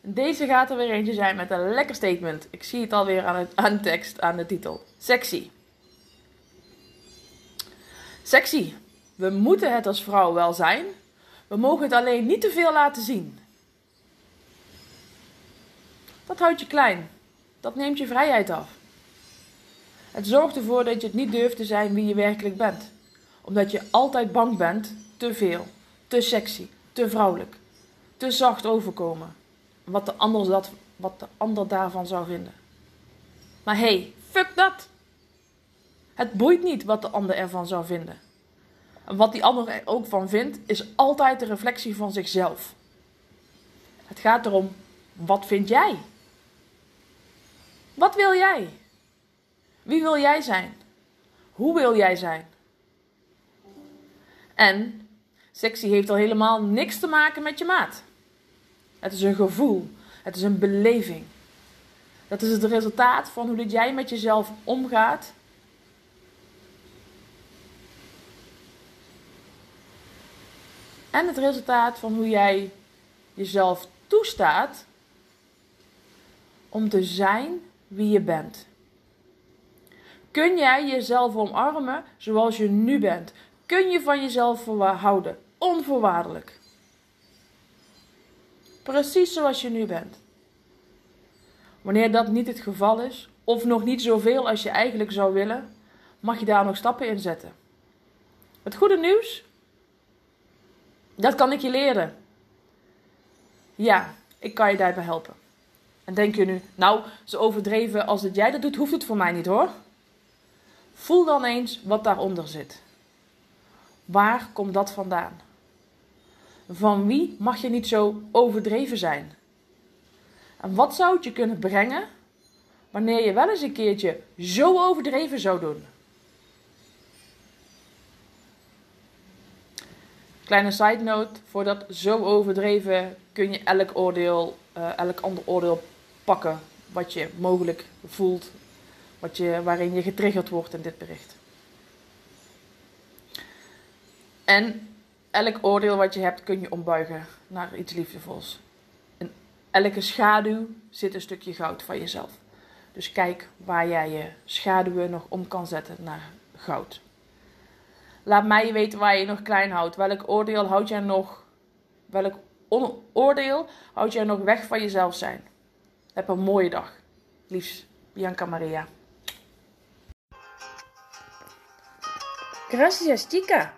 Deze gaat er weer eentje zijn met een lekker statement. Ik zie het alweer aan, het, aan tekst, aan de titel. Sexy. Sexy. We moeten het als vrouw wel zijn. We mogen het alleen niet te veel laten zien. Dat houdt je klein. Dat neemt je vrijheid af. Het zorgt ervoor dat je het niet durft te zijn wie je werkelijk bent. Omdat je altijd bang bent te veel, te sexy, te vrouwelijk, te zacht overkomen wat de ander, dat, wat de ander daarvan zou vinden. Maar hey, fuck dat! Het boeit niet wat de ander ervan zou vinden. En wat die ander er ook van vindt, is altijd de reflectie van zichzelf. Het gaat erom, wat vind jij? Wat wil jij? Wie wil jij zijn? Hoe wil jij zijn? En sexy heeft al helemaal niks te maken met je maat. Het is een gevoel. Het is een beleving. Dat is het resultaat van hoe dat jij met jezelf omgaat. En het resultaat van hoe jij jezelf toestaat om te zijn wie je bent. Kun jij jezelf omarmen zoals je nu bent? Kun je van jezelf houden, onvoorwaardelijk? Precies zoals je nu bent. Wanneer dat niet het geval is, of nog niet zoveel als je eigenlijk zou willen, mag je daar nog stappen in zetten. Het goede nieuws? Dat kan ik je leren. Ja, ik kan je daarbij helpen. En denk je nu, nou, zo overdreven als dat jij dat doet, hoeft het voor mij niet hoor. Voel dan eens wat daaronder zit. Waar komt dat vandaan? Van wie mag je niet zo overdreven zijn? En wat zou het je kunnen brengen wanneer je wel eens een keertje zo overdreven zou doen? Kleine side note, voor dat zo overdreven kun je elk oordeel, uh, elk ander oordeel pakken wat je mogelijk voelt, wat je, waarin je getriggerd wordt in dit bericht. En elk oordeel wat je hebt kun je ombuigen naar iets liefdevols. In elke schaduw zit een stukje goud van jezelf. Dus kijk waar jij je schaduwen nog om kan zetten naar goud. Laat mij weten waar je nog klein houdt. Welk oordeel houd jij nog? Welk oordeel houd jij nog weg van jezelf zijn? Heb een mooie dag. Liefs, Bianca Maria. Gracias, chica.